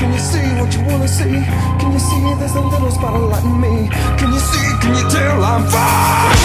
can you see what you wanna see? Can you see there's a little spot of light in me? Can you see, can you tell I'm fine?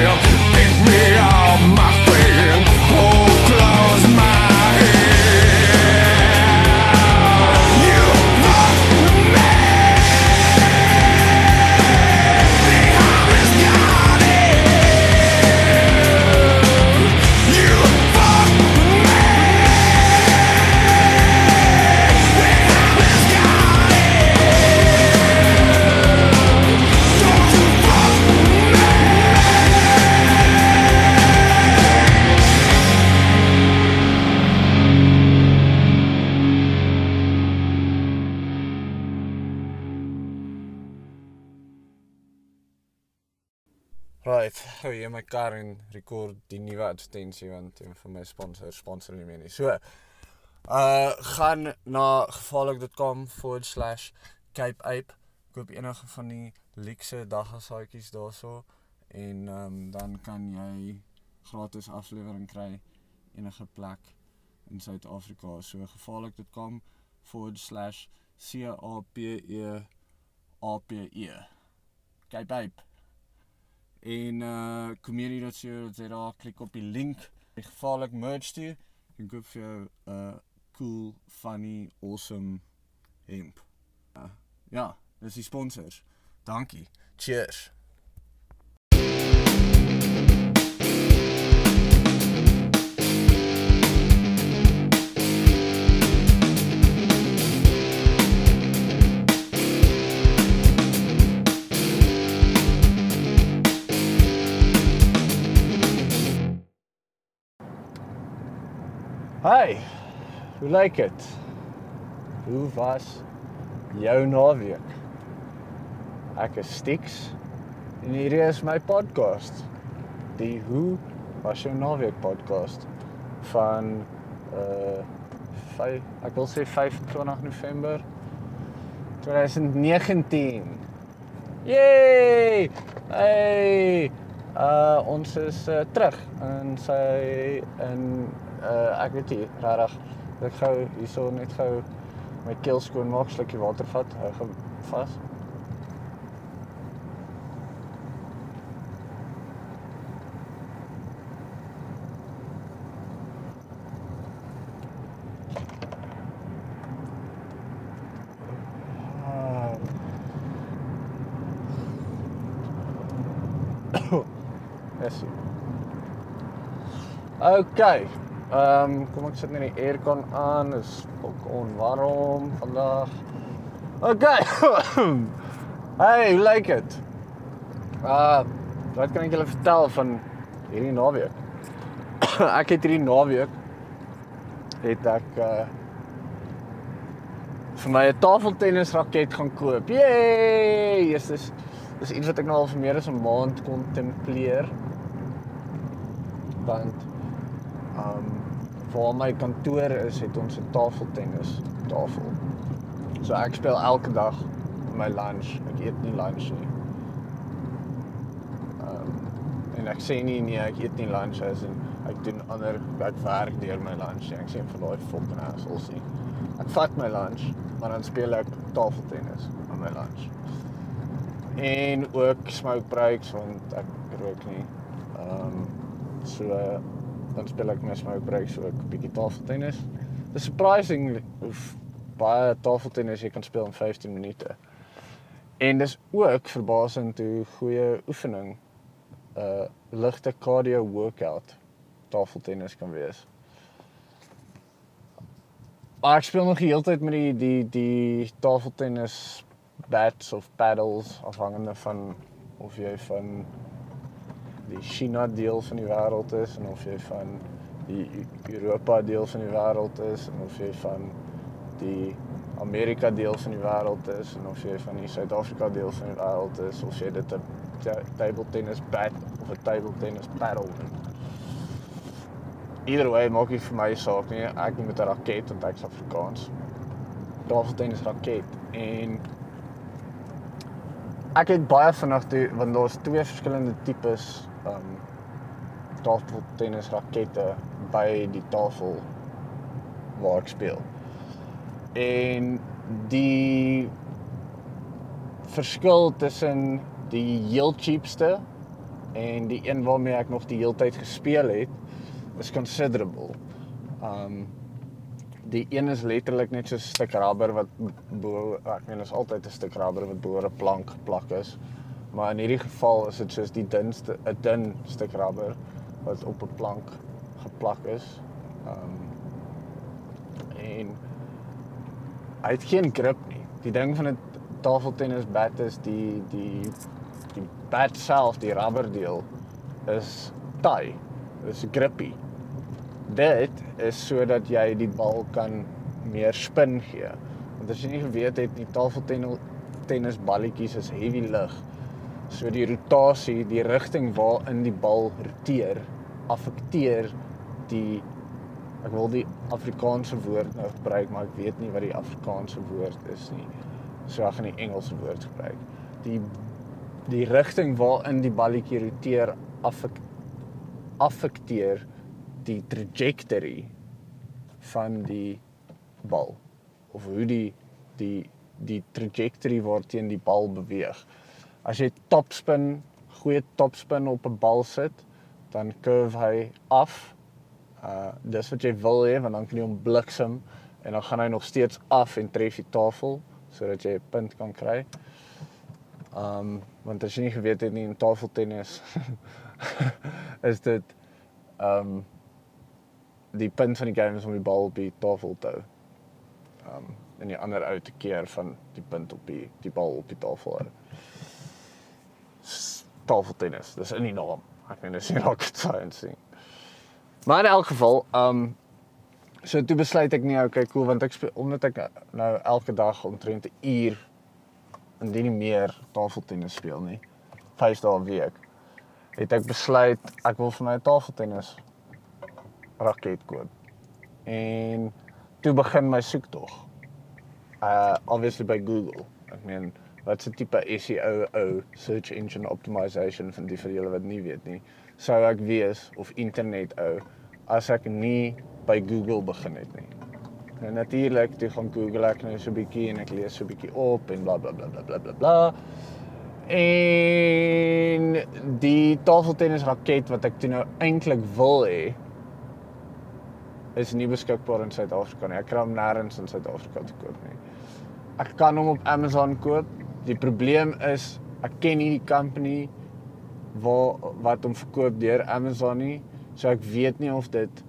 Feel. Kar en rekord die nuwe advertensie want een van my sponsors sponsor nie meer nie. So, uh gaan na gevaarlik.com forward slash Cape Ape. Koop enige van die luxe daggasaadjies daarso en um, dan kan jy gratis aflewering kry enige plek in Suid-Afrika. So gevaarlik.com forward slash C A P E A P E. Cape Ape en uh community.co.za klik op die link die gevaarlik merch toe en koop vir jou 'n uh, cool, funny, awesome hemp. Uh, ja, dis die sponsors. Dankie. Cheers. Hey, hoe lyk dit? Hoe was jou naweek? Ek is Stix en hierdie is my podcast. Die Hoe was jou naweek podcast van uh 5 ek wil sê 25 November 2019. Yay! Hey! Uh ons is uh, terug in sy in ek weet nie regtig ek gou hierso net gou my keel skoon maak, slukkie water vat, hou gou vas. Ah. Yes. Okay. Ehm um, kom ek sit net die aircon aan. Dis ook onwarm vandag. Okay. hey, hoe lyk dit? Uh, wat kan ek julle vertel van hierdie naweek? ek het hierdie naweek het ek uh vir my 'n tafeltennisraket gaan koop. Yay! Yes, dis dis iets wat ek nou al vir meer as 'n maand kontempleer. Want um waar my kantoor is, het ons 'n tafeltennis tafel. So ek speel elke dag my lunch. Ek eet nie lunch nie. Um en ek sê nie nee, ek eet nie lunch as in ek doen ander werk deur my lunch. Ek sê vir daai fucking assholes nie. Ek vat my lunch, maar dan speel ek tafeltennis aan my lunch. En ook smoke breaks want ek rook nie. Ehm um, so dan speel ek my smoke breaks ook 'n bietjie tafeltennis. Dis surprising hoe baie tafeltennis jy kan speel in 15 minute. En dis ook verbasend hoe goeie oefening 'n uh, ligte cardio workout tafeltennis kan wees. Maar ek speel nog die hele tyd met die die die tafeltennis bats of paddles afhangende van of jy van China deel van die wêreld is en of jy van die Europa deel van die wêreld is en of jy van die Amerika deel van die wêreld is en of jy van die Suid-Afrika deel van die wêreld is of jy dit 'n table tennis bat of 'n table tennis paddle noem either way maak nie vir my saak nie. Ek moet met 'n raket want ek's Afrikaans. Tafeltennis raket en ek het baie vinnig toe want daar's twee verskillende tipes um tafeltennis rakette by die tafel waar ek speel. En die verskil tussen die heel cheapste en die een waarmee ek nog die hele tyd gespeel het is considerable. Um die een is letterlik net so 'n stuk rubber wat bo ek meen is altyd 'n stuk rubber wat bo 'n plank geplak is. Maar in hierdie geval is dit soos die dunste 'n dun stuk rubber wat op 'n plank geplak is. Um en hy het geen grip nie. Die ding van 'n tafeltennis bat is die die die bat self, die rubber deel is taai. Dit is grippy dit is sodat jy die bal kan meer spin gee. Want as jy nie geweet het nie, tafeltennis balletjies is heavy lig. So die rotasie, die rigting waarin die bal roteer, affekteer die ek wil die Afrikaanse woord nou gebruik, maar ek weet nie wat die Afrikaanse woord is nie. So ek gaan die Engelse woord gebruik. Die die rigting waarin die balletjie roteer affek affekteer die trajectory van die bal of hoe die die die trajectory waarteen die bal beweeg. As jy topspin, goeie topspin op 'n bal sit, dan curve hy af. Uh dis wat jy wil hê want dan kan jy hom bliksem en dan gaan hy nog steeds af en tref die tafel sodat jy 'n punt kan kry. Um want as jy nie geweet het nie in tafeltennis is dit um die punt van die game is om die bal op die tafel te hou. Um en die ander ou te keer van die punt op die die bal op die tafel hou. Tafeltennis, dis in die naam. Ek meen dis nie rocket science nie. Maar in elk geval, um so toe besluit ek nie okay cool want ek speel omdat ek nou elke dag omtrent 'n uur indien nie meer tafeltennis speel nie. 5 dae 'n week. Het ek besluit ek wil vir my tafeltennis raket koop. En toe begin my soektog. Uh obviously by Google. Ek meen wat se tipe SEO ou search engine optimization van die vir julle wat nie weet nie. Sou ek wees of internet ou as ek nie by Google begin het nie. Nou natuurlik, toe gaan Google ek nou so 'n bietjie en ek lees so 'n bietjie op en bla bla bla bla bla bla. bla. En die tafeltennis raket wat ek toe nou eintlik wil hê is nie beskikbaar in Suid-Afrika nie. Ek kan hom nêrens in Suid-Afrika koop nie. Ek kan hom op Amazon koop. Die probleem is ek ken nie die company waar wat hom verkoop deur Amazon nie. So ek weet nie of dit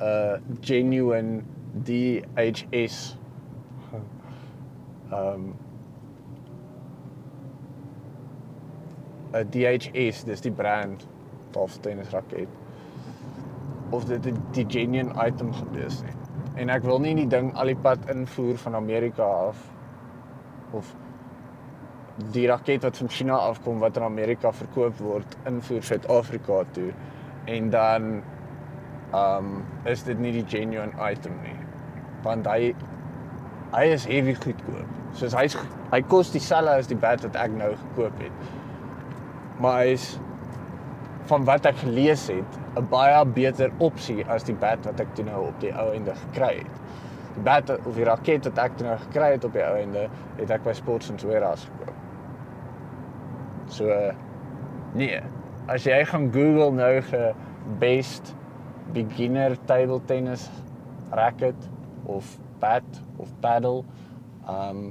'n uh, genuine DHS um, 'n DHS, dis die brand of tennis raket of dit die genuine item gewees nie. En ek wil nie die ding al die pad invoer van Amerika af of die raket wat van China afkom wat in Amerika verkoop word invoer Suid-Afrika toe en dan um is dit nie die genuine item nie. Want hy hy is heavy goedkoop. Soos hy's hy kos dieselfde as die bat wat ek nou gekoop het. Maar hy's van wat ek gelees het, 'n baie beter opsie as die bat wat ek toe nou op die ou einde gekry het. Die bat of die raket wat ek toe nou gekry het op die ou einde, het ek by Sports and Warehouse gekoop. So nee. As jy gaan Google nou ge best beginner table tennis racket of bat of paddle, um,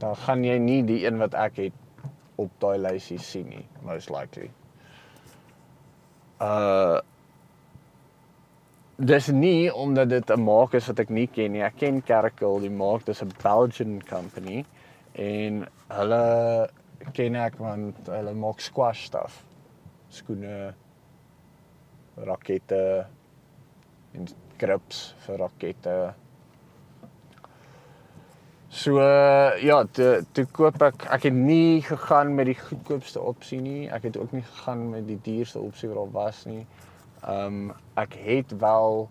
dan gaan jy nie die een wat ek het op daai lysie sien nie, most likely. Uh Dis nie omdat dit 'n maak is wat ek nie ken nie. Ek ken Caracal, die maak dis 'n Belgian company en hulle ken ek want hulle maak squash stuff. Skoene, rakette en grips vir rakette. So ja, toe toe koop ek ek het nie gegaan met die goedkoopste opsie nie. Ek het ook nie gegaan met die duurste opsie wat daar was nie. Ehm um, ek het wel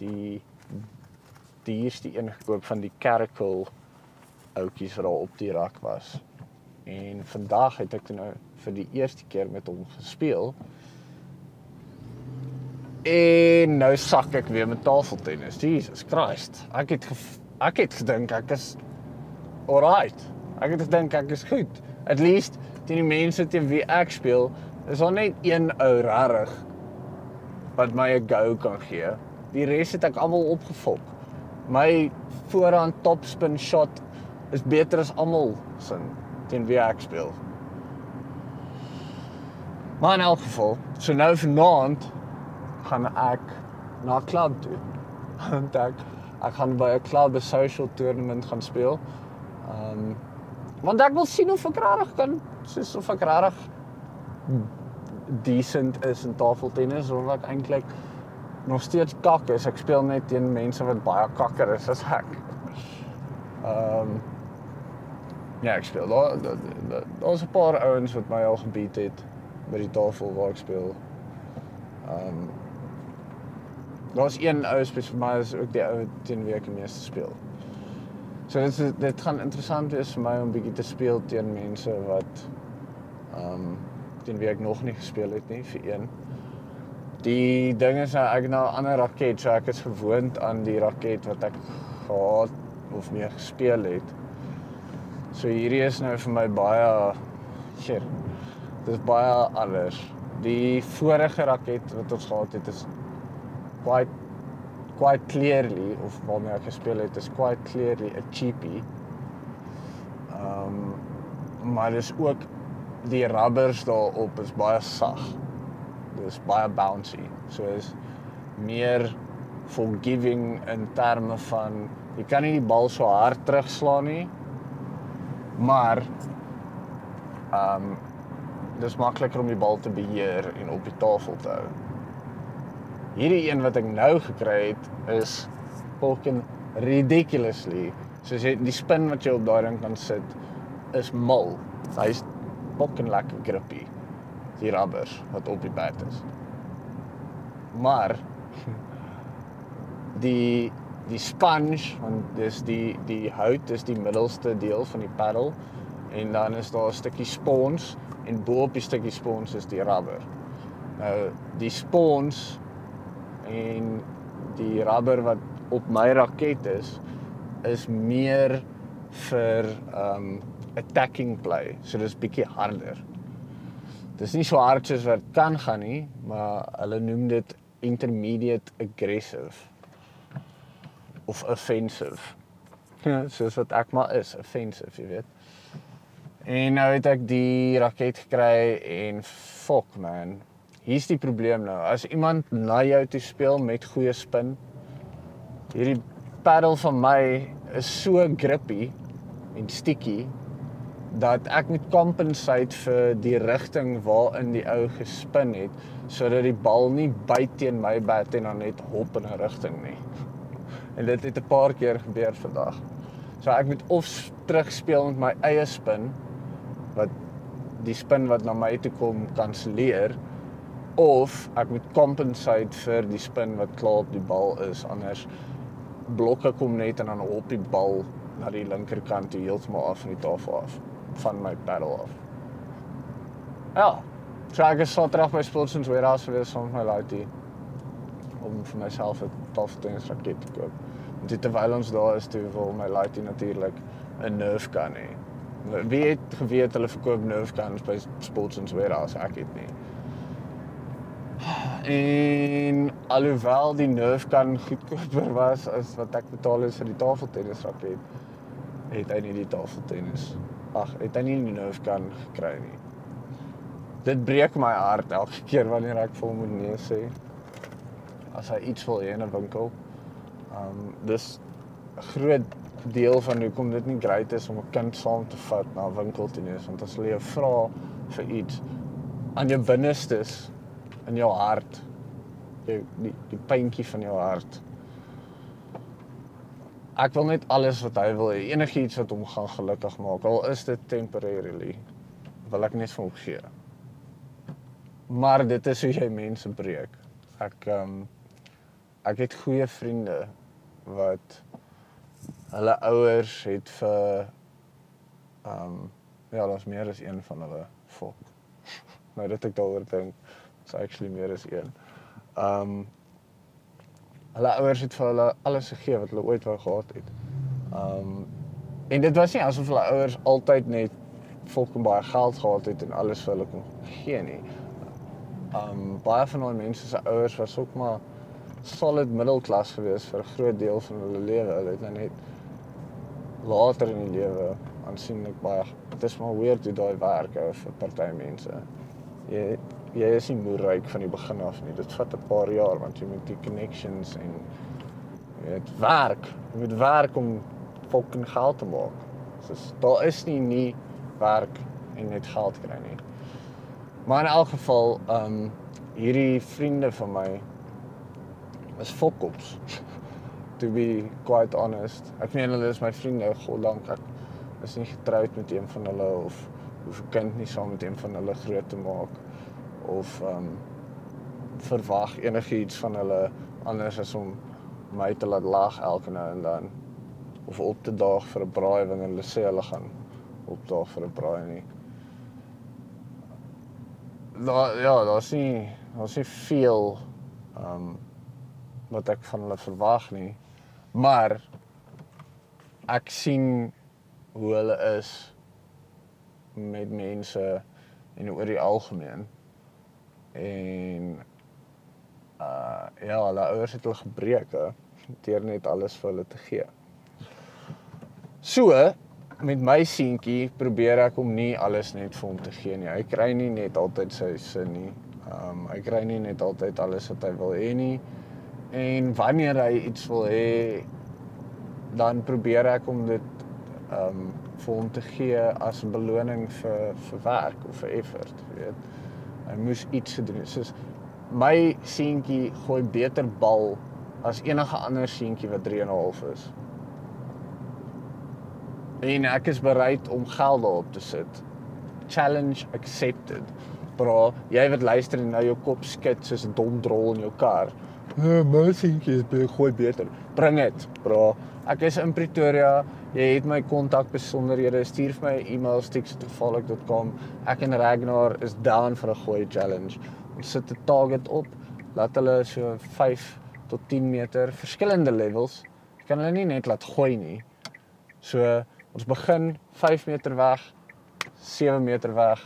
die duurste een gekoop van die Caracal outjies wat daar op die rak was. En vandag het ek nou vir die eerste keer met hom gespeel. En nou sak ek weer met tafeltennis. Jesus Christ. Ek het ek het gedink ek is alright. Ek het gedink ek is goed. At least teen die mense teen wie ek speel, is daar net een ou rarig wat my 'n go kan gee. Die res het ek almal opgefok. My voorhand topspin shot is beter as almal se teen wie ek speel. Maar in elk geval, so nou vanaand gaan ek na 'n klub toe. Want ek ek gaan by 'n klub 'n social tournament gaan speel. Ehm um, want ek wil sien of ek regtig kan soos of ek regtig decent is in tafeltennis of ek eintlik nog steeds kak is. Ek speel net teen mense wat baie kakker is as ek. Ehm um, ja, ek speel daar daar's 'n paar ouens wat my al gebeat het by die tafel waar ek speel. Ehm um, daar's een ou spesifiek vir my is ook die ou teen wie ek die meeste speel. So dit is dit gaan interessant wees vir my om bietjie te speel teen mense wat ehm um, teen wie ek nog nie gespeel het nie vir een. Die ding is nou ek nou 'n ander raket, so ek is gewoond aan die raket wat ek gehad of meer gespeel het. So hierdie is nou vir my baie shit. Dit is baie anders. Die vorige raket wat ons gehad het is quite quite clearly of waarmee ek gespeel het is quite clearly 'n cheapie. Ehm um, maar dis ook die rubbers daarop is baie sag. Dis baie bouncy. So is meer forgiving in terme van jy kan nie die bal so hard terugslaan nie. Maar ehm um, dis makliker om die bal te beheer en op die tafel te hou. Hierdie een wat ek nou gekry het is fucking ridiculously. Soos jy die spin wat jy op daai ding kan sit is mal. Hy's fucking lekker grippy. Die rubbers wat op die bat is. Maar die die sponge want dis die die hout is die middelste deel van die paddle en dan is daar 'n stukkie spons en bo op die stukkie spons is die rubber. Nou die spons en die rubber wat op my raket is is meer vir um attacking play. So dis bietjie harder. Dis nie so hard soos wat kan gaan nie, maar hulle noem dit intermediate aggressive of offensive. Ja, soos wat ek maar is, offensive, jy weet. En nou het ek die raket gekry en fok man. Hier's die probleem nou. As iemand na jou toe speel met goeie spin, hierdie paddle van my is so grippy en sticky dat ek moet compensate vir die rigting waarin die ou gespin het sodat die bal nie byt teen my bat en dan net hop in 'n rigting nie. En dit het 'n paar keer gebeur vandag. So ek moet of terugspeel met my eie spin wat die spin wat na my toe kom kanselleer of ek moet compensate vir die spin wat klaar op die bal is anders blokke kom net en dan op die bal na die linkerkant toe heeltemal af van die tafel af van my paddle af. Ja. So ek is Saterdag by Sportsons Warehouse saam met my laaitie om vir myself 'n tafeltennis raket te koop. Dit terwyl ons daar is toe wil my laaitie natuurlik 'n nerve gun hê. Wie het geweet hulle verkoop nerve guns by Sports and Warehouse? Ek het nie. En alhoewel die nerve gun goedkoper was as wat ek betaal het vir die tafeltennisraket, het hy nie die tafeltennis. Ag, het hy nie die nerve gun gekry nie. Dit breek my hart elke keer wanneer ek vir hom moet nee sê. As hy iets wil hê in 'n winkel. Um dis 'n groot deel van hoekom dit nie great is om 'n kind saam te vat na 'n winkel toe nie, want as hulle jou vra vir iets aan jou binnestes in jou hart, jou die die puntjie van jou hart. Ek wil net alles wat hy wil hê, enigiets wat hom gaan gelukkig maak, al is dit temporarily, wil ek net vir hom gee. Maar dit is hoe jy mense breek. Ek ehm um, ek het goeie vriende wat hulle ouers het vir ehm um, ja, daar's meer as een van hulle fok. Nou dit ek daaroor dink, is actually meer as een. Ehm um, hulle ouers het vir hulle alles gegee wat hulle ooit wou gehad het. Ehm um, en dit was nie asof hulle ouers altyd net fucking baie geld gehad het en alles vir hulle kon gee nie. Ehm um, baie van daai mense se ouers was ook maar solid middelklas gewees vir 'n groot deel van hulle lewe. Hulle het net later in die lewe aansienlik baie dit is maar weird hoe daai werk ou vir party mense. Jy jy is nie moer ryk van die begin af nie. Dit vat 'n paar jaar want jy moet die connections en jy weet werk. Jy moet werk om fucking geld te maak. So daar is nie nie werk en net geld kry nie. Maar in elk geval, ehm um, hierdie vriende van my is fokkops. to be quite honest. Ek meen hulle is my vriende, god dank ek is nie getroud met een van hulle of hoef 'n kind nie saam met een van hulle groot te maak of ehm um, verwag enigiets van hulle anders as om my te laat lag elke nou en dan of op te daag vir 'n braai wanneer hulle sê hulle gaan opdaag vir 'n braai nie. Daar ja, daar's nie daar's nie veel ehm um, wat ek van hulle verwag nie. Maar ek sien hoe hulle is met mense en oor die algemeen. En uh ja, hulle ouers het hulle gebreek hè, deur net alles vir hulle te gee. So met my seentjie probeer ek om nie alles net vir hom te gee nie. Hy kry nie net altyd sy sin nie. Um hy kry nie net altyd alles wat hy wil hê nie. En wanneer hy iets wil hê, dan probeer ek om dit um vir hom te gee as 'n beloning vir vir werk of vir effort, weet. Hy moes iets gedoen het. Soos my seentjie gooi beter bal as enige ander seentjie wat 3 en 'n half is. En ek is bereid om geld daarop te sit. Challenge accepted. Bro, jy wat luister en nou jou kop skud soos 'n dom drol in jou kar. Uh, my seentjie is baie gooi beter. Bring dit, bro. Ek is in Pretoria. Jy het my kontak besonderhede. Stuur vir my 'n e-mail stiksgevaarlik.com. Ek en Ragnar is down vir 'n gooi challenge. Ons sit 'n target op. Laat hulle so 5 tot 10 meter verskillende levels. Jy kan hulle nie net laat gooi nie. So ons begin 5 meter weg, 7 meter weg,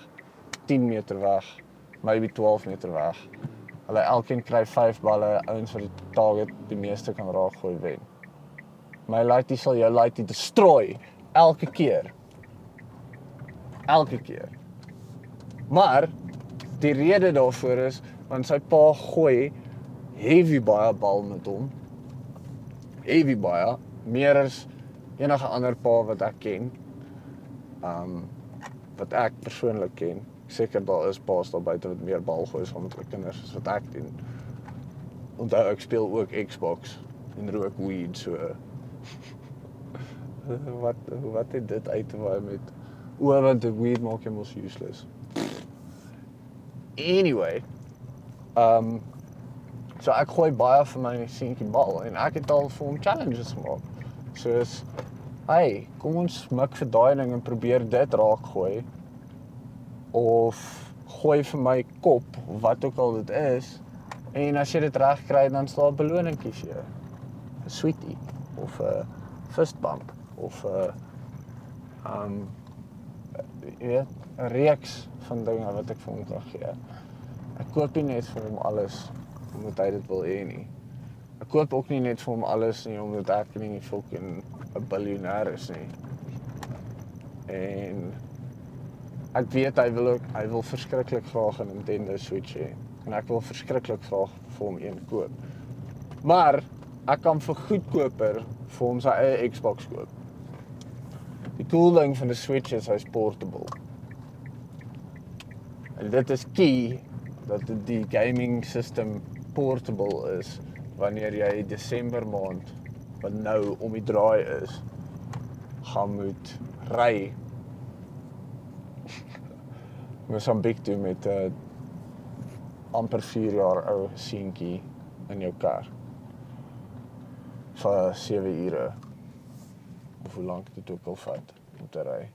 10 meter weg, maybe 12 meter weg. Hulle elkeen kry 5 balle, ouens wat die target die meeste kan raak gooi wen. My lightie sal jou lightie destroy elke keer. Elke keer. Maar die rede daarvoor is want sy pa gooi heavy baie bal met hom. Heavy baie, meer as enige ander pa wat ek ken. Um wat ek persoonlik ken. Seker daar is pa's daar buite wat meer bal gooi met hulle kinders as wat ek doen. Onthou ek speel ook Xbox en rook weed so wat wat het dit uit te waai met o want die weed maak jou mos useless. Anyway, um so ek gooi baie vir my seentjie bal en ek het al vir hom challenges gemaak. Soos hey, kom ons mik vir daai ding en probeer dit raak gooi of gooi vir my kop wat ook al dit is en as jy dit reg kry dan sal 'n beloning kies jy. 'n Sweetie. of 'n fist bump of 'n um jy weet 'n reeks van dinge wat ek vir hom kan gee. Ek koop nie net vir hom alles omdat hy dit wil hê nie. Ek koop ook nie net vir hom alles nie omdat ek nie fucking 'n biljoenêr is nie. En ek weet hy wil ook hy wil verskriklik graag 'n Nintendo Switch hê en ek wil verskriklik graag vir hom een koop. Maar ek kan vir goedkoper vir hom sy eie Xbox koop. Die cool ding van die Switch is hy's portable. En dit is key dat die gaming system portable is wanneer jy Desember maand wat nou om die draai is gaan moet ry Mosambiek toe met 'n uh, amper 4 jaar ou seentjie in jou kar vir 7 ure hoe lank dit ook al vat om te ry.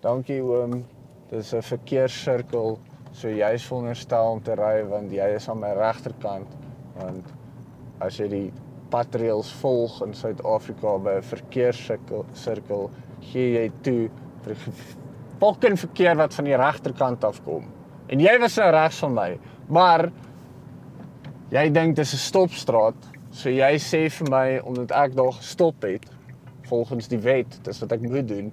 Dankie oom. Dis 'n verkeerssirkel. So jy's veronderstel om te ry want jy is aan my regterkant want as jy die patreels volg in Suid-Afrika by 'n verkeerssirkel sirkel gee jy toe vir fucking verkeer wat van die regterkant af kom. En jy was nou regs van my, maar jy dink dis 'n stopstraat, so jy sê vir my omdat ek daar gestop het volgens die wet, dis wat ek moet doen.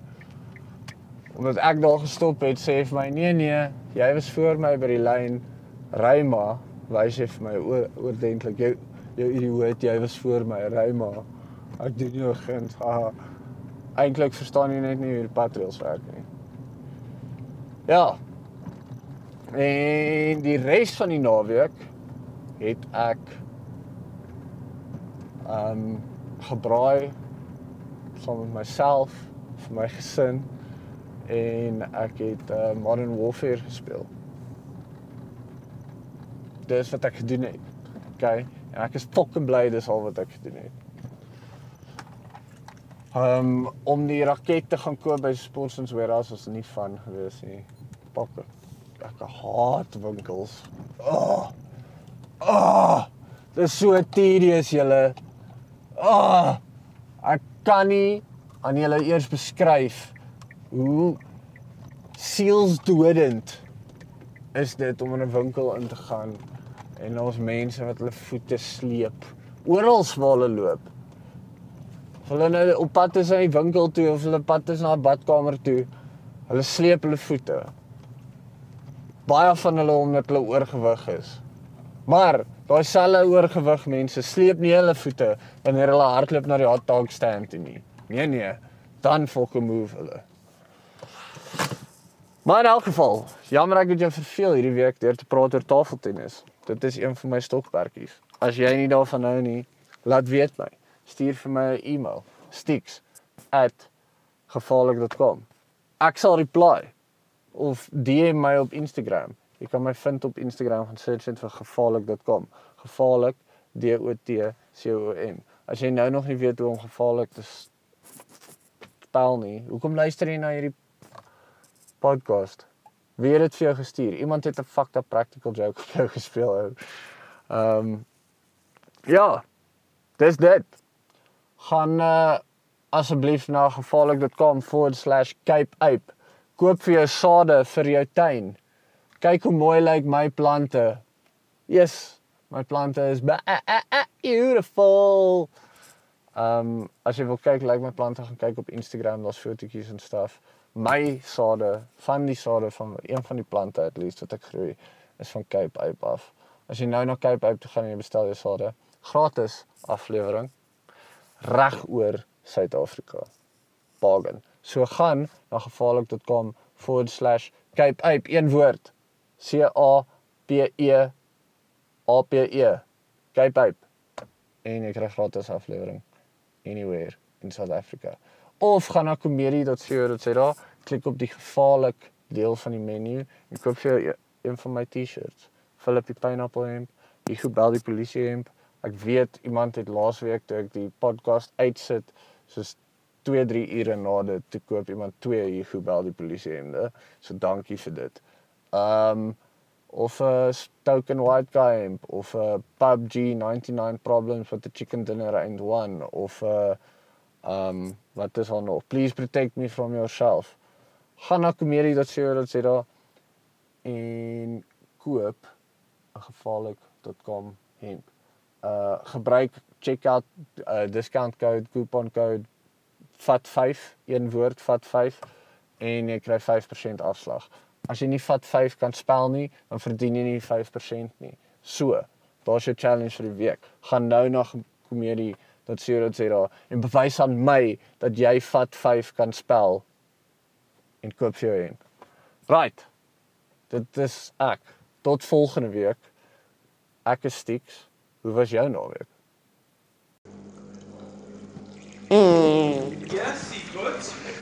Omdat ek daar gestop het, sê vir my nee nee, jy was voor my by die lyn, ry maar, wys jy vir my oor, oordentlik jou jou idioot, jy was voor my, ry maar. Ek doen jou kind. Haha. Eintlik verstaan jy net nie hoe die patreels werk nie. Ja. En die res van die naweek het ek um, gebraai saam met myself, vir my gesin en ek het uh, Modern Warfare gespeel. Dis wat ek gedoen het. Okay? En ek is fucking bly dis al wat ek gedoen het. Um om die raket te gaan koop by Sportsons Warehouse was nie van gewees nie. Pakke. Ek haat winkels. Ah. Oh, ah. Oh, dis so tedious julle. Ah. Oh, ek kan nie aan julle eers beskryf hoe sielsdodend is dit om in 'n winkel in te gaan en ons mense wat hulle voete sleep oral waar hulle loop. Hulle nou op pad is na die winkel toe of hulle pad is na 'n badkamer toe, hulle sleep hulle voete. Baie van hulle omdat hulle oorgewig is. Maar daai selfe oorgewig mense sleep nie hulle voete wanneer hulle hardloop na die hot dog stand toe nie. Nee nee, dan fuck move hulle. Maar in elk geval, jammer ek het jou verveel hierdie week deur te praat oor tafeltennis. Dit is een van my stokperdjies. As jy nie daarvan hou nie, laat weet my. Stuur vir my 'n e-mail. stix@gevaarlik.com. Ek sal reply of DM my op Instagram. Jy kan my vind op Instagram gaan search vir gevaarlik.com. Gevaarlik D O T C O M. As jy nou nog nie weet hoe om gevaarlik te spel nie, hoekom luister jy na hierdie podcast? Wie het dit vir jou gestuur? Iemand het 'n fucked up practical joke op jou gespeel. Ehm um, ja. Dis dit. Gaan uh asseblief na gevaarlik.com/cape ape. Koop vir jou sade vir jou tuin. Kyk hoe mooi lyk my plante. Yes, my plante is beautiful. Ehm um, as jy wil kyk, lyk my plante gaan kyk op Instagram, daar's fotootjies en stuff my sade van die sade van een van die plante at least wat ek groei is van Cape Ape af. As jy nou na Cape Ape toe gaan en jy bestel jou sade, gratis aflewering reg oor Suid-Afrika. Bargain. So gaan na gevaarlik.com/cape ape een woord. C A P E A P E. Cape Ape. En jy kry gratis aflewering anywhere in South Africa of gaan na komedie.co.za, klik op die gevaarlik deel van die menu en koop vir jou een van my T-shirts. Philip die pineapple hemp, die gebel die polisie hemp. Ek weet iemand het laasweek toe ek die podcast uitsit, soos 2-3 ure na dit te koop iemand twee hier gebel die polisie hemde. So dankie vir dit. Um of 'n uh, token white guy hemp of 'n uh, PUBG 99 problems with the chicken dinner and one of 'n uh, um wat is daar nog? Please protect me from yourself. Gaan na komedie.co.za en koop 'n gevaarlik.com hemp. Uh gebruik checkout uh discount code coupon code vat5 een woord vat5 en jy kry 5% afslag. As jy nie vat5 kan spel nie, dan verdien jy nie 5% nie. So, daar's jou challenge vir die week. Gaan nou na komedie.co.za en bewys aan my dat jy vat5 kan spel en koop vir jou een. Right. Dit is ek. Tot volgende week. Ek is Stix. Hoe was jou naweek? Yes, he good.